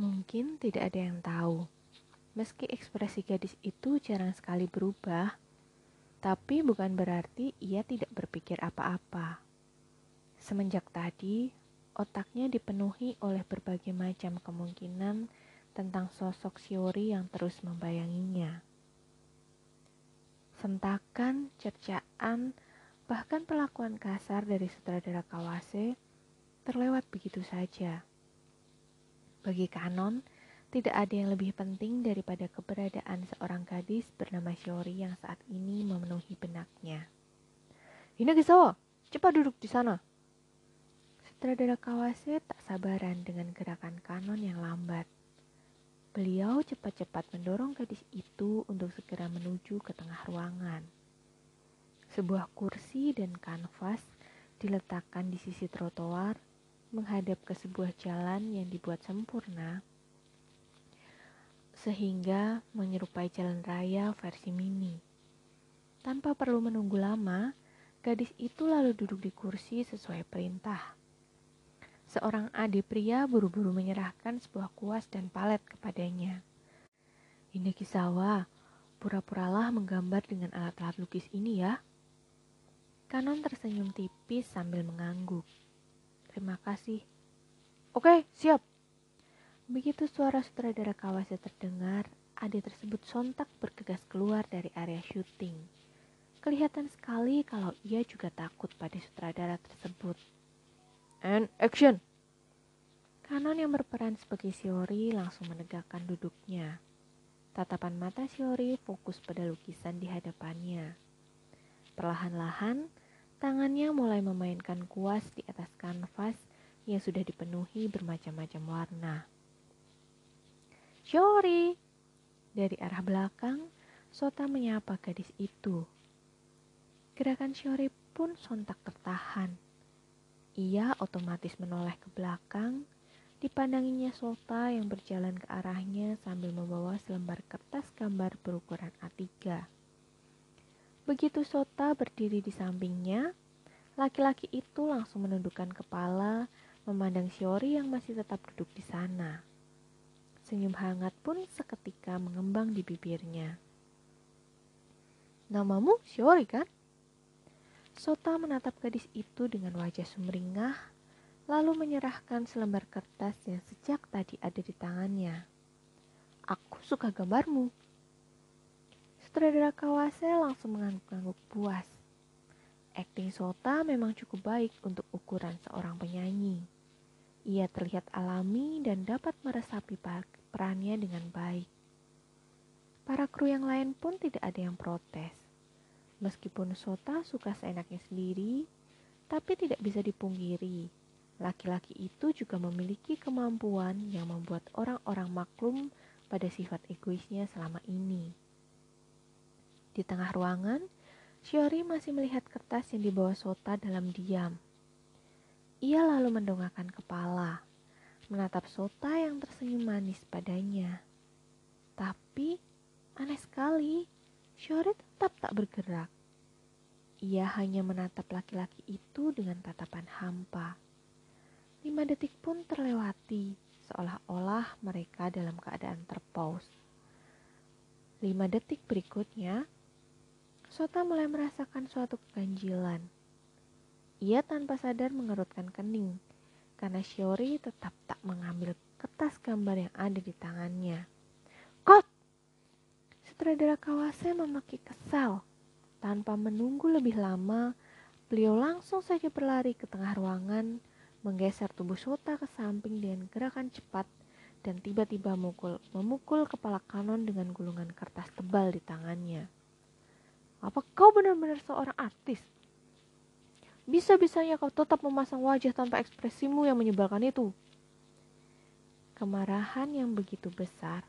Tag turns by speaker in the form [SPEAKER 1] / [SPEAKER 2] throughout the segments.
[SPEAKER 1] Mungkin tidak ada yang tahu. Meski ekspresi gadis itu jarang sekali berubah, tapi bukan berarti ia tidak berpikir apa-apa. Semenjak tadi, otaknya dipenuhi oleh berbagai macam kemungkinan tentang sosok Shiori yang terus membayanginya. Sentakan, cercaan, bahkan perlakuan kasar dari sutradara Kawase terlewat begitu saja. Bagi Kanon, tidak ada yang lebih penting daripada keberadaan seorang gadis bernama Shiori yang saat ini memenuhi benaknya. Hinagisawa, cepat duduk di sana. Sutradara Kawase tak sabaran dengan gerakan Kanon yang lambat. Beliau cepat-cepat mendorong gadis itu untuk segera menuju ke tengah ruangan. Sebuah kursi dan kanvas diletakkan di sisi trotoar menghadap ke sebuah jalan yang dibuat sempurna sehingga menyerupai jalan raya versi mini. Tanpa perlu menunggu lama, gadis itu lalu duduk di kursi sesuai perintah. Seorang adik pria buru-buru menyerahkan sebuah kuas dan palet kepadanya. Ini Kisawa, pura-puralah menggambar dengan alat-alat lukis ini ya. Kanon tersenyum tipis sambil mengangguk. Terima kasih. Oke, siap. Begitu suara sutradara Kawase terdengar, Ade tersebut sontak bergegas keluar dari area syuting. Kelihatan sekali kalau ia juga takut pada sutradara tersebut. And action! Kanon yang berperan sebagai Shiori langsung menegakkan duduknya. Tatapan mata Shiori fokus pada lukisan di hadapannya. Perlahan-lahan, Tangannya mulai memainkan kuas di atas kanvas yang sudah dipenuhi bermacam-macam warna. Shori! Dari arah belakang, Sota menyapa gadis itu. Gerakan Shori pun sontak tertahan. Ia otomatis menoleh ke belakang, dipandanginya Sota yang berjalan ke arahnya sambil membawa selembar kertas gambar berukuran A3. Begitu Sota berdiri di sampingnya, laki-laki itu langsung menundukkan kepala, memandang Shiori yang masih tetap duduk di sana. Senyum hangat pun seketika mengembang di bibirnya. Namamu Shiori kan? Sota menatap gadis itu dengan wajah sumringah, lalu menyerahkan selembar kertas yang sejak tadi ada di tangannya. Aku suka gambarmu, Sutradara Kawase langsung mengangguk-angguk puas. Akting Sota memang cukup baik untuk ukuran seorang penyanyi. Ia terlihat alami dan dapat meresapi perannya dengan baik. Para kru yang lain pun tidak ada yang protes. Meskipun Sota suka seenaknya sendiri, tapi tidak bisa dipungkiri. Laki-laki itu juga memiliki kemampuan yang membuat orang-orang maklum pada sifat egoisnya selama ini. Di tengah ruangan, Shiori masih melihat kertas yang dibawa Sota dalam diam. Ia lalu mendongakkan kepala, menatap Sota yang tersenyum manis padanya. Tapi, aneh sekali, Shiori tetap tak bergerak. Ia hanya menatap laki-laki itu dengan tatapan hampa. Lima detik pun terlewati, seolah-olah mereka dalam keadaan terpaus. Lima detik berikutnya, Sota mulai merasakan suatu keganjilan. Ia tanpa sadar mengerutkan kening karena Shiori tetap tak mengambil kertas gambar yang ada di tangannya. Kot! Sutradara Kawase memaki kesal. Tanpa menunggu lebih lama, beliau langsung saja berlari ke tengah ruangan, menggeser tubuh Sota ke samping dengan gerakan cepat dan tiba-tiba memukul, memukul kepala kanon dengan gulungan kertas tebal di tangannya. Apa kau benar-benar seorang artis? Bisa-bisanya kau tetap memasang wajah tanpa ekspresimu yang menyebalkan itu. Kemarahan yang begitu besar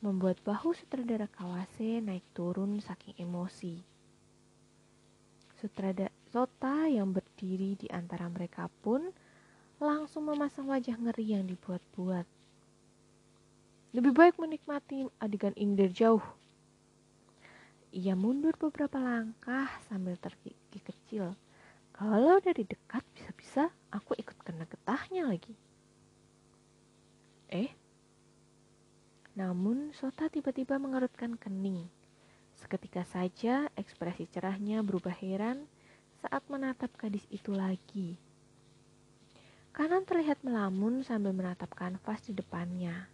[SPEAKER 1] membuat bahu sutradara Kawase naik turun saking emosi. Sutradara Sota yang berdiri di antara mereka pun langsung memasang wajah ngeri yang dibuat-buat. Lebih baik menikmati adegan ini dari jauh ia mundur beberapa langkah sambil tergigih kecil. Kalau dari dekat bisa-bisa aku ikut kena getahnya lagi. Eh, Namun Sota tiba-tiba mengerutkan kening. Seketika saja ekspresi cerahnya berubah heran saat menatap gadis itu lagi. Kanan terlihat melamun sambil menatap kanvas di depannya.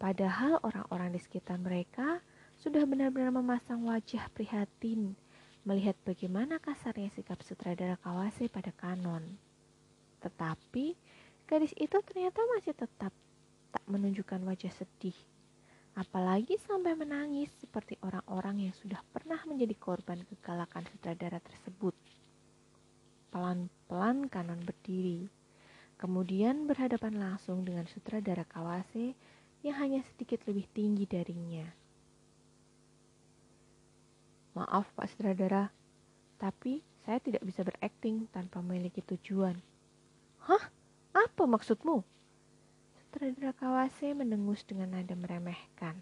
[SPEAKER 1] Padahal orang-orang di sekitar mereka sudah benar-benar memasang wajah prihatin melihat bagaimana kasarnya sikap sutradara Kawase pada Kanon. Tetapi gadis itu ternyata masih tetap tak menunjukkan wajah sedih. Apalagi sampai menangis seperti orang-orang yang sudah pernah menjadi korban kegalakan sutradara tersebut. Pelan-pelan Kanon berdiri. Kemudian berhadapan langsung dengan sutradara Kawase yang hanya sedikit lebih tinggi darinya. Maaf Pak Sutradara, tapi saya tidak bisa berakting tanpa memiliki tujuan. Hah? Apa maksudmu? Sutradara Kawase mendengus dengan nada meremehkan.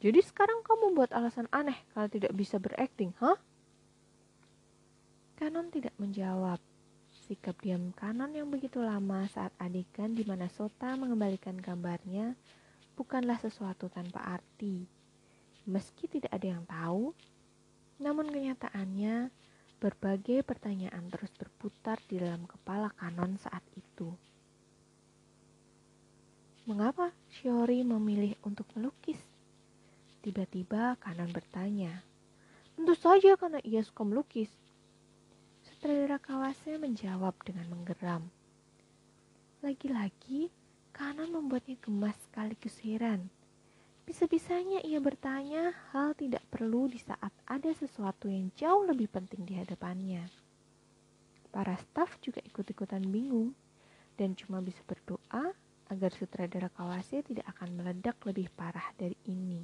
[SPEAKER 1] Jadi sekarang kamu buat alasan aneh kalau tidak bisa berakting, hah? Kanon tidak menjawab. Sikap diam Kanon yang begitu lama saat adegan di mana Sota mengembalikan gambarnya bukanlah sesuatu tanpa arti. Meski tidak ada yang tahu, namun kenyataannya berbagai pertanyaan terus berputar di dalam kepala Kanon saat itu. Mengapa Shiori memilih untuk melukis? Tiba-tiba Kanan bertanya. Tentu saja karena ia suka melukis. Sutradara Kawase menjawab dengan menggeram. Lagi-lagi, Kanan membuatnya gemas sekaligus heran. Bisa-bisanya ia bertanya hal tidak perlu di saat ada sesuatu yang jauh lebih penting di hadapannya. Para staf juga ikut-ikutan bingung dan cuma bisa berdoa agar sutradara Kawase tidak akan meledak lebih parah dari ini.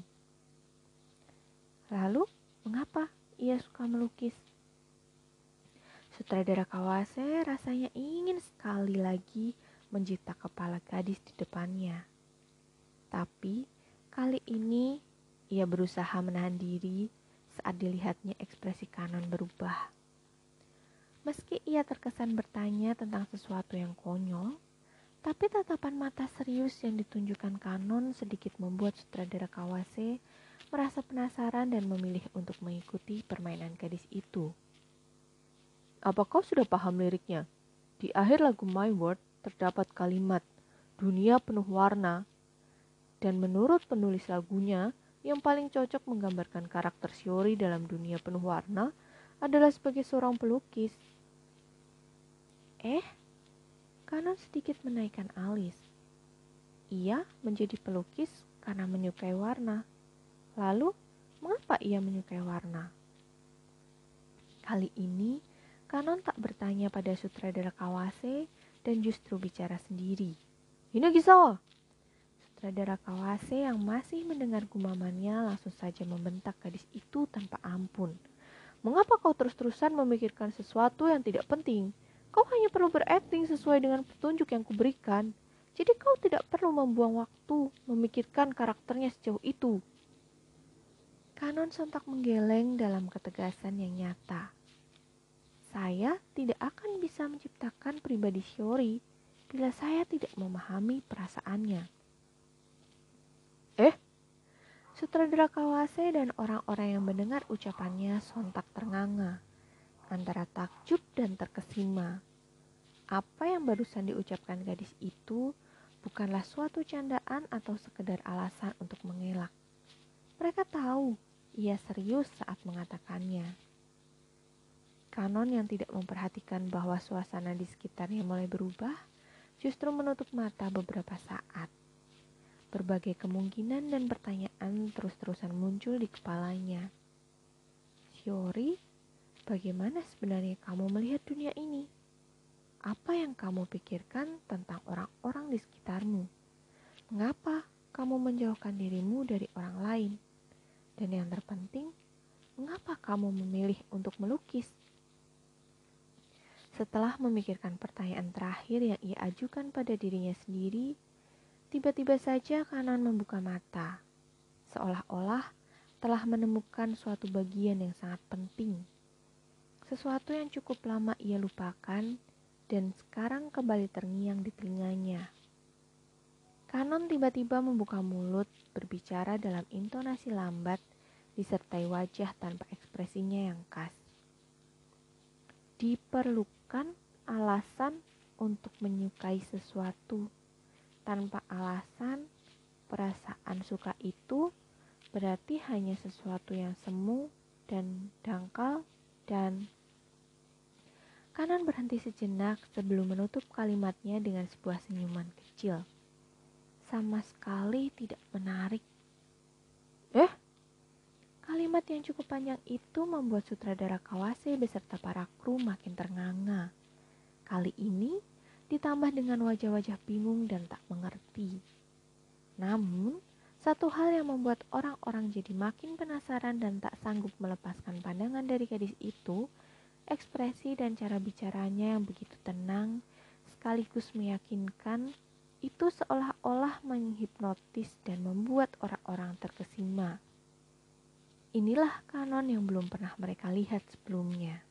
[SPEAKER 1] Lalu, mengapa ia suka melukis? Sutradara Kawase rasanya ingin sekali lagi mencipta kepala gadis di depannya. Tapi, kali ini ia berusaha menahan diri saat dilihatnya ekspresi kanan berubah. Meski ia terkesan bertanya tentang sesuatu yang konyol, tapi tatapan mata serius yang ditunjukkan Kanon sedikit membuat sutradara Kawase merasa penasaran dan memilih untuk mengikuti permainan gadis itu. Apa kau sudah paham liriknya? Di akhir lagu My World terdapat kalimat dunia penuh warna dan menurut penulis lagunya yang paling cocok menggambarkan karakter Shiori dalam dunia penuh warna adalah sebagai seorang pelukis. Eh, Kanon sedikit menaikkan alis. Ia menjadi pelukis karena menyukai warna. Lalu, mengapa ia menyukai warna? Kali ini, Kanon tak bertanya pada sutradara Kawase dan justru bicara sendiri. Ini Gisawa! Sutradara Kawase yang masih mendengar gumamannya langsung saja membentak gadis itu tanpa ampun. Mengapa kau terus-terusan memikirkan sesuatu yang tidak penting? Kau hanya perlu berakting sesuai dengan petunjuk yang kuberikan. Jadi kau tidak perlu membuang waktu memikirkan karakternya sejauh itu. Kanon sontak menggeleng dalam ketegasan yang nyata. Saya tidak akan bisa menciptakan pribadi Shiori bila saya tidak memahami perasaannya. Eh, sutradara Kawase dan orang-orang yang mendengar ucapannya sontak ternganga antara takjub dan terkesima. Apa yang barusan diucapkan gadis itu bukanlah suatu candaan atau sekedar alasan untuk mengelak. Mereka tahu ia serius saat mengatakannya. Kanon yang tidak memperhatikan bahwa suasana di sekitarnya mulai berubah justru menutup mata beberapa saat. Berbagai kemungkinan dan pertanyaan terus-terusan muncul di kepalanya. Shiori Bagaimana sebenarnya kamu melihat dunia ini? Apa yang kamu pikirkan tentang orang-orang di sekitarmu? Mengapa kamu menjauhkan dirimu dari orang lain? Dan yang terpenting, mengapa kamu memilih untuk melukis? Setelah memikirkan pertanyaan terakhir yang ia ajukan pada dirinya sendiri, tiba-tiba saja kanan membuka mata, seolah-olah telah menemukan suatu bagian yang sangat penting sesuatu yang cukup lama ia lupakan dan sekarang kembali terngiang di telinganya. Kanon tiba-tiba membuka mulut, berbicara dalam intonasi lambat, disertai wajah tanpa ekspresinya yang khas. Diperlukan alasan untuk menyukai sesuatu. Tanpa alasan, perasaan suka itu berarti hanya sesuatu yang semu dan dangkal dan Kanan berhenti sejenak sebelum menutup kalimatnya dengan sebuah senyuman kecil. Sama sekali tidak menarik. Eh? Kalimat yang cukup panjang itu membuat sutradara Kawase beserta para kru makin ternganga. Kali ini ditambah dengan wajah-wajah bingung dan tak mengerti. Namun, satu hal yang membuat orang-orang jadi makin penasaran dan tak sanggup melepaskan pandangan dari gadis itu Ekspresi dan cara bicaranya yang begitu tenang sekaligus meyakinkan itu seolah-olah menghipnotis dan membuat orang-orang terkesima. Inilah kanon yang belum pernah mereka lihat sebelumnya.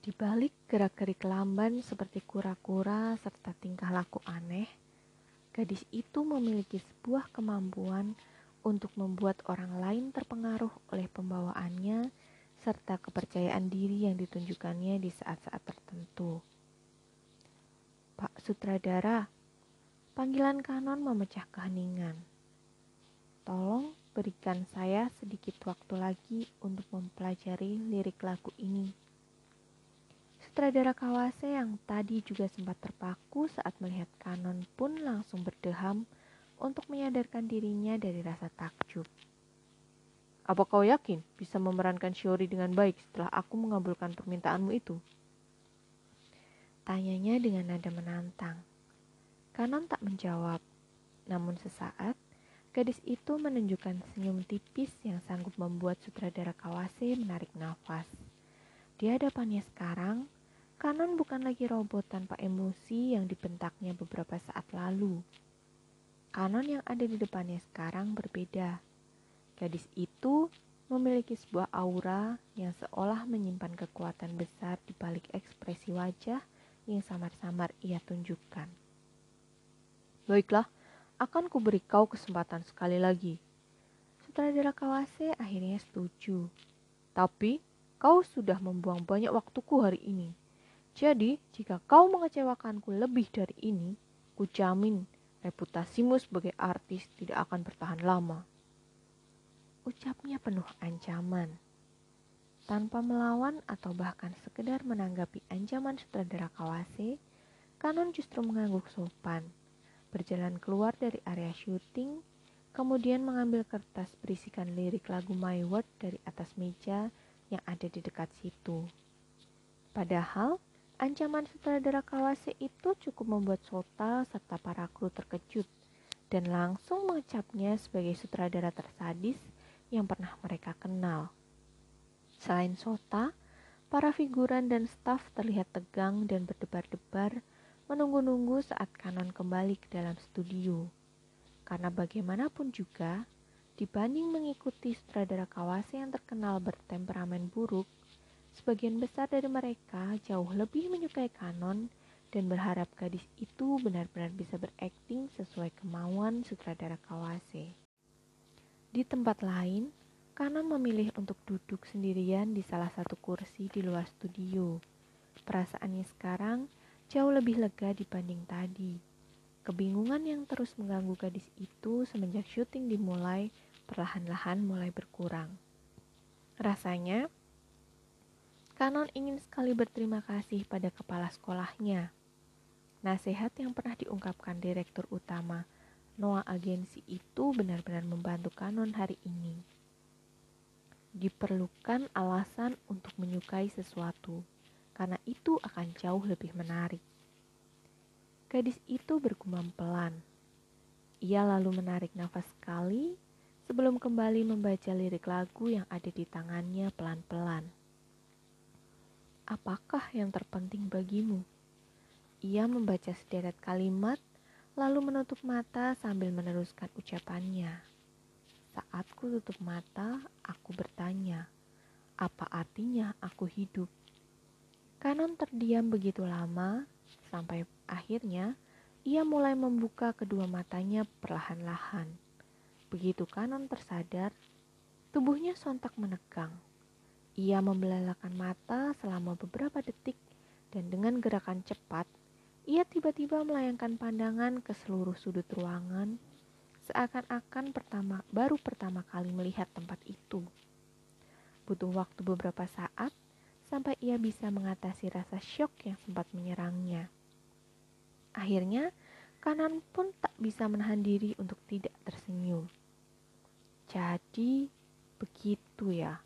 [SPEAKER 1] Di balik gerak-gerik lamban seperti kura-kura serta tingkah laku aneh, gadis itu memiliki sebuah kemampuan untuk membuat orang lain terpengaruh oleh pembawaannya serta kepercayaan diri yang ditunjukkannya di saat-saat tertentu. Pak Sutradara, panggilan kanon memecah keheningan. Tolong berikan saya sedikit waktu lagi untuk mempelajari lirik lagu ini. Sutradara Kawase yang tadi juga sempat terpaku saat melihat kanon pun langsung berdeham untuk menyadarkan dirinya dari rasa takjub. Apa kau yakin bisa memerankan Shiori dengan baik setelah aku mengabulkan permintaanmu itu? Tanyanya dengan nada menantang. Kanon tak menjawab, namun sesaat gadis itu menunjukkan senyum tipis yang sanggup membuat sutradara Kawase menarik nafas. Di hadapannya sekarang, Kanon bukan lagi robot tanpa emosi yang dibentaknya beberapa saat lalu. Kanon yang ada di depannya sekarang berbeda Gadis itu memiliki sebuah aura yang seolah menyimpan kekuatan besar di balik ekspresi wajah yang samar-samar ia tunjukkan. Baiklah, akan kuberi kau kesempatan sekali lagi. Sutradara Kawase akhirnya setuju. Tapi, kau sudah membuang banyak waktuku hari ini. Jadi, jika kau mengecewakanku lebih dari ini, ku jamin reputasimu sebagai artis tidak akan bertahan lama. Ucapnya penuh ancaman. Tanpa melawan atau bahkan sekedar menanggapi ancaman sutradara Kawase, Kanon justru mengangguk sopan, berjalan keluar dari area syuting, kemudian mengambil kertas berisikan lirik lagu My Word dari atas meja yang ada di dekat situ. Padahal, ancaman sutradara Kawase itu cukup membuat Sota serta para kru terkejut dan langsung mengecapnya sebagai sutradara tersadis yang pernah mereka kenal. Selain Sota, para figuran dan staf terlihat tegang dan berdebar-debar menunggu-nunggu saat Kanon kembali ke dalam studio. Karena bagaimanapun juga, dibanding mengikuti sutradara Kawase yang terkenal bertemperamen buruk, sebagian besar dari mereka jauh lebih menyukai Kanon dan berharap gadis itu benar-benar bisa berakting sesuai kemauan sutradara Kawase. Di tempat lain, Kanon memilih untuk duduk sendirian di salah satu kursi di luar studio. Perasaannya sekarang jauh lebih lega dibanding tadi. Kebingungan yang terus mengganggu gadis itu semenjak syuting dimulai perlahan-lahan mulai berkurang. Rasanya, Kanon ingin sekali berterima kasih pada kepala sekolahnya. Nasihat yang pernah diungkapkan direktur utama Noah agensi itu benar-benar membantu Kanon hari ini. Diperlukan alasan untuk menyukai sesuatu, karena itu akan jauh lebih menarik. Gadis itu bergumam pelan. Ia lalu menarik nafas sekali sebelum kembali membaca lirik lagu yang ada di tangannya pelan-pelan. Apakah yang terpenting bagimu? Ia membaca sederet kalimat lalu menutup mata sambil meneruskan ucapannya. Saat ku tutup mata, aku bertanya, apa artinya aku hidup? Kanon terdiam begitu lama, sampai akhirnya ia mulai membuka kedua matanya perlahan-lahan. Begitu Kanon tersadar, tubuhnya sontak menegang. Ia membelalakan mata selama beberapa detik dan dengan gerakan cepat, ia tiba-tiba melayangkan pandangan ke seluruh sudut ruangan seakan-akan pertama baru pertama kali melihat tempat itu. Butuh waktu beberapa saat sampai ia bisa mengatasi rasa syok yang sempat menyerangnya. Akhirnya, kanan pun tak bisa menahan diri untuk tidak tersenyum. Jadi, begitu ya.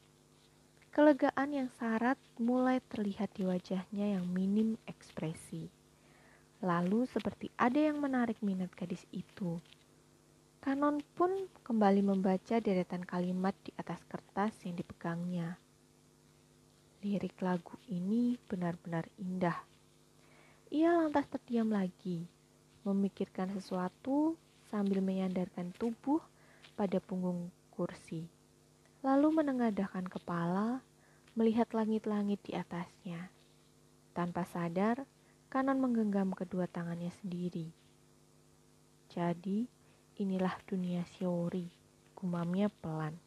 [SPEAKER 1] Kelegaan yang syarat mulai terlihat di wajahnya yang minim ekspresi. Lalu seperti ada yang menarik minat gadis itu. Kanon pun kembali membaca deretan kalimat di atas kertas yang dipegangnya. Lirik lagu ini benar-benar indah. Ia lantas terdiam lagi, memikirkan sesuatu sambil menyandarkan tubuh pada punggung kursi. Lalu menengadahkan kepala, melihat langit-langit di atasnya. Tanpa sadar, kanan menggenggam kedua tangannya sendiri. Jadi, Inilah dunia Shiori, gumamnya pelan.